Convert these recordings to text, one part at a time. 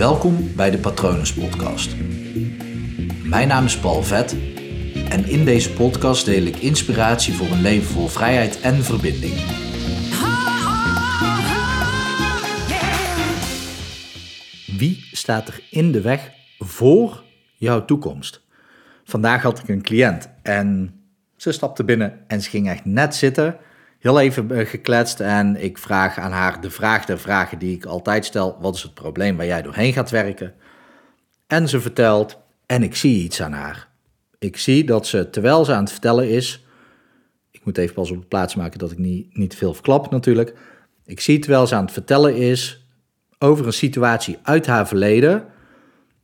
Welkom bij de Patronus Podcast. Mijn naam is Paul Vet en in deze podcast deel ik inspiratie voor een leven vol vrijheid en verbinding. Wie staat er in de weg voor jouw toekomst? Vandaag had ik een cliënt en ze stapte binnen en ze ging echt net zitten heel even eh, gekletst en ik vraag aan haar de vraag der vragen die ik altijd stel. Wat is het probleem waar jij doorheen gaat werken? En ze vertelt en ik zie iets aan haar. Ik zie dat ze, terwijl ze aan het vertellen is, ik moet even pas op de plaats maken dat ik niet, niet veel verklap natuurlijk. Ik zie terwijl ze aan het vertellen is over een situatie uit haar verleden,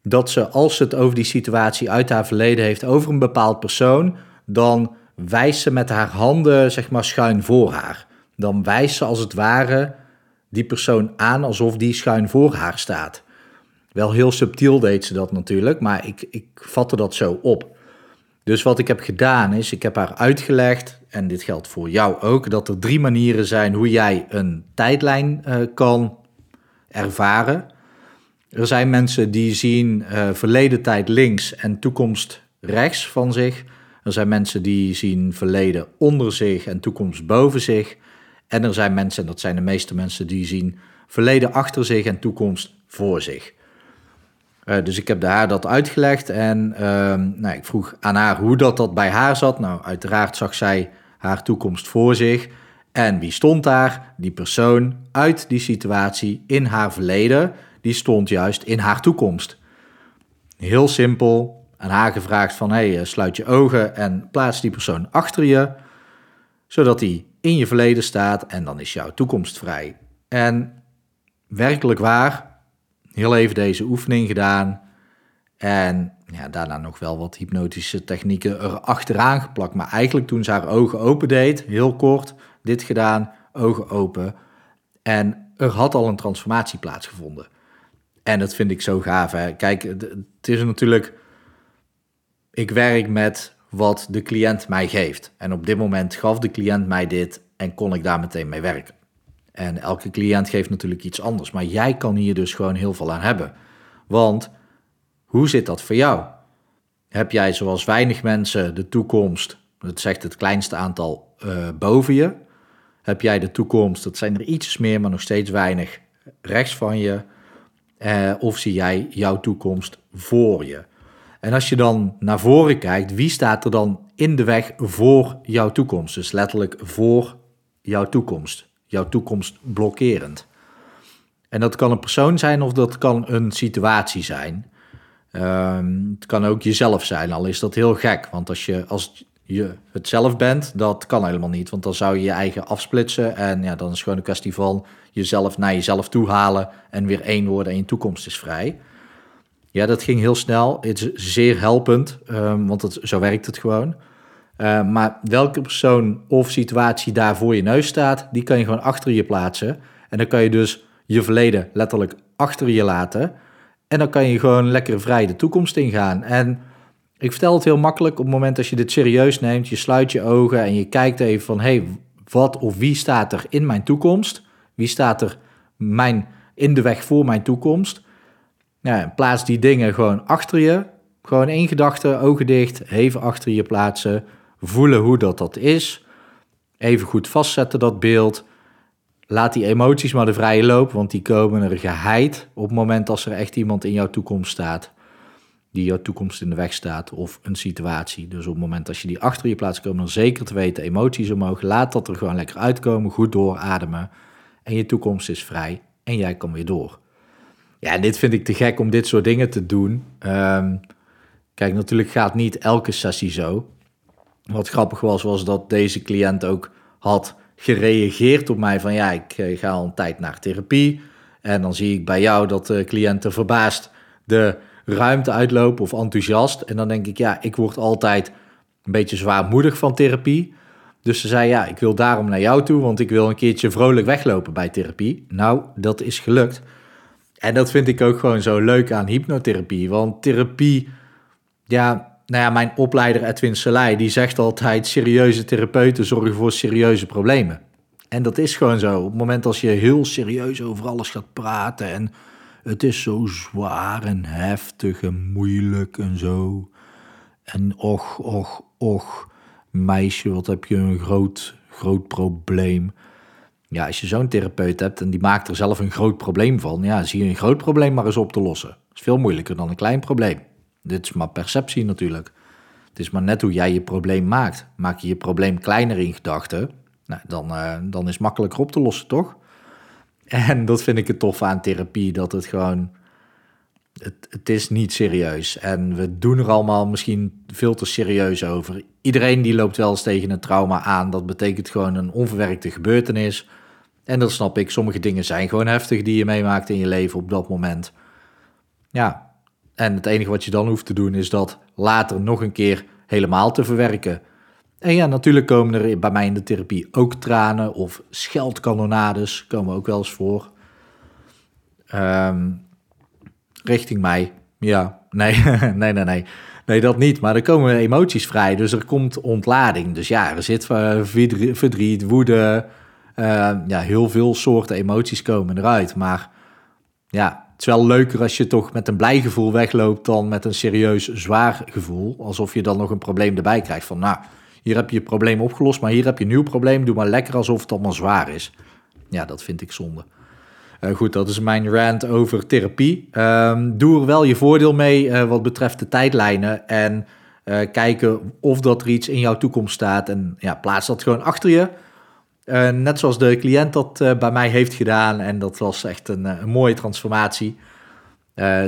dat ze als ze het over die situatie uit haar verleden heeft, over een bepaald persoon, dan wijst ze met haar handen zeg maar schuin voor haar. Dan wijst ze als het ware die persoon aan alsof die schuin voor haar staat. Wel heel subtiel deed ze dat natuurlijk, maar ik, ik vatte dat zo op. Dus wat ik heb gedaan is, ik heb haar uitgelegd, en dit geldt voor jou ook, dat er drie manieren zijn hoe jij een tijdlijn uh, kan ervaren. Er zijn mensen die zien uh, verleden tijd links en toekomst rechts van zich. Er zijn mensen die zien verleden onder zich en toekomst boven zich. En er zijn mensen, en dat zijn de meeste mensen, die zien verleden achter zich en toekomst voor zich. Uh, dus ik heb haar dat uitgelegd en uh, nou, ik vroeg aan haar hoe dat, dat bij haar zat. Nou, uiteraard zag zij haar toekomst voor zich. En wie stond daar? Die persoon uit die situatie in haar verleden, die stond juist in haar toekomst. Heel simpel, aan haar gevraagd van hey, eh, sluit je ogen en plaats die persoon achter je, zodat die in je verleden staat en dan is jouw toekomst vrij. En werkelijk waar, heel even deze oefening gedaan en ja, daarna nog wel wat hypnotische technieken er achteraan geplakt. Maar eigenlijk toen ze haar ogen open deed, heel kort, dit gedaan, ogen open. En er had al een transformatie plaatsgevonden. En dat vind ik zo gaaf. Hè? Kijk, het is natuurlijk ik werk met wat de cliënt mij geeft. En op dit moment gaf de cliënt mij dit en kon ik daar meteen mee werken. En elke cliënt geeft natuurlijk iets anders, maar jij kan hier dus gewoon heel veel aan hebben. Want hoe zit dat voor jou? Heb jij zoals weinig mensen de toekomst, dat zegt het kleinste aantal, uh, boven je? Heb jij de toekomst, dat zijn er iets meer, maar nog steeds weinig, rechts van je? Uh, of zie jij jouw toekomst voor je? En als je dan naar voren kijkt, wie staat er dan in de weg voor jouw toekomst? Dus letterlijk voor jouw toekomst. Jouw toekomst blokkerend. En dat kan een persoon zijn of dat kan een situatie zijn. Um, het kan ook jezelf zijn, al is dat heel gek. Want als je, als je het zelf bent, dat kan helemaal niet. Want dan zou je je eigen afsplitsen. En ja, dan is het gewoon een kwestie van jezelf naar jezelf toe halen. En weer één worden en je toekomst is vrij. Ja, dat ging heel snel. Het is zeer helpend, um, want zo werkt het gewoon. Uh, maar welke persoon of situatie daar voor je neus staat, die kan je gewoon achter je plaatsen. En dan kan je dus je verleden letterlijk achter je laten. En dan kan je gewoon lekker vrij de toekomst ingaan. En ik vertel het heel makkelijk op het moment dat je dit serieus neemt. Je sluit je ogen en je kijkt even van... hé, hey, wat of wie staat er in mijn toekomst? Wie staat er mijn, in de weg voor mijn toekomst? Plaats die dingen gewoon achter je. Gewoon één gedachte, ogen dicht, even achter je plaatsen. Voelen hoe dat, dat is. Even goed vastzetten dat beeld. Laat die emoties maar de vrije loop, want die komen er geheid op het moment als er echt iemand in jouw toekomst staat. Die jouw toekomst in de weg staat of een situatie. Dus op het moment als je die achter je plaatst, komen dan zeker te weten emoties omhoog. Laat dat er gewoon lekker uitkomen, goed doorademen. En je toekomst is vrij en jij kan weer door. Ja, dit vind ik te gek om dit soort dingen te doen. Um, kijk, natuurlijk gaat niet elke sessie zo. Wat grappig was, was dat deze cliënt ook had gereageerd op mij van ja, ik eh, ga al een tijd naar therapie. En dan zie ik bij jou dat de cliënten verbaasd de ruimte uitlopen of enthousiast. En dan denk ik, ja, ik word altijd een beetje zwaarmoedig van therapie. Dus ze zei, ja, ik wil daarom naar jou toe, want ik wil een keertje vrolijk weglopen bij therapie. Nou, dat is gelukt. En dat vind ik ook gewoon zo leuk aan hypnotherapie. Want therapie, ja, nou ja, mijn opleider Edwin Selei, die zegt altijd: serieuze therapeuten zorgen voor serieuze problemen. En dat is gewoon zo. Op het moment als je heel serieus over alles gaat praten en Het is zo zwaar en heftig en moeilijk en zo. En och, och, och, meisje, wat heb je een groot, groot probleem. Ja, als je zo'n therapeut hebt en die maakt er zelf een groot probleem van, ja, zie je een groot probleem maar eens op te lossen. Dat is veel moeilijker dan een klein probleem. Dit is maar perceptie natuurlijk. Het is maar net hoe jij je probleem maakt. Maak je je probleem kleiner in gedachten, nou, dan, uh, dan is het makkelijker op te lossen, toch? En dat vind ik het tof aan therapie, dat het gewoon... Het, het is niet serieus. En we doen er allemaal misschien veel te serieus over. Iedereen die loopt wel eens tegen een trauma aan. Dat betekent gewoon een onverwerkte gebeurtenis. En dat snap ik. Sommige dingen zijn gewoon heftig die je meemaakt in je leven op dat moment. Ja, en het enige wat je dan hoeft te doen is dat later nog een keer helemaal te verwerken. En ja, natuurlijk komen er bij mij in de therapie ook tranen of scheldkanonades, komen ook wel eens voor. Um, richting mij, ja, nee, nee, nee, nee. Nee, dat niet. Maar er komen emoties vrij, dus er komt ontlading. Dus ja, er zit uh, verdriet, woede, ja, heel veel soorten emoties komen eruit. Maar ja, het is wel leuker als je toch met een blij gevoel wegloopt dan met een serieus zwaar gevoel. Alsof je dan nog een probleem erbij krijgt van, nou, hier heb je je probleem opgelost, maar hier heb je een nieuw probleem. Doe maar lekker alsof het allemaal zwaar is. Ja, dat vind ik zonde. Uh, goed, dat is mijn rant over therapie. Um, doe er wel je voordeel mee uh, wat betreft de tijdlijnen. En uh, kijken of dat er iets in jouw toekomst staat. En ja, plaats dat gewoon achter je. Net zoals de cliënt dat bij mij heeft gedaan. En dat was echt een, een mooie transformatie.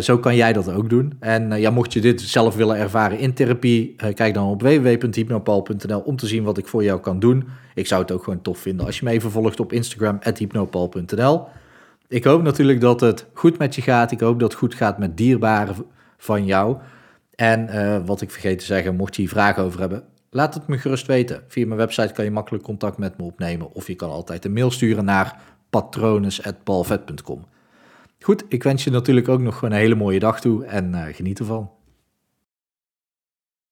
Zo kan jij dat ook doen. En ja, mocht je dit zelf willen ervaren in therapie, kijk dan op www.hypnopal.nl om te zien wat ik voor jou kan doen. Ik zou het ook gewoon tof vinden als je me even volgt op Instagram, hypnopal.nl. Ik hoop natuurlijk dat het goed met je gaat. Ik hoop dat het goed gaat met dierbaren van jou. En wat ik vergeet te zeggen, mocht je hier vragen over hebben, laat het me gerust weten. Via mijn website kan je makkelijk contact met me opnemen. Of je kan altijd een mail sturen naar patrones.palvet.com. Goed, ik wens je natuurlijk ook nog een hele mooie dag toe en uh, geniet ervan.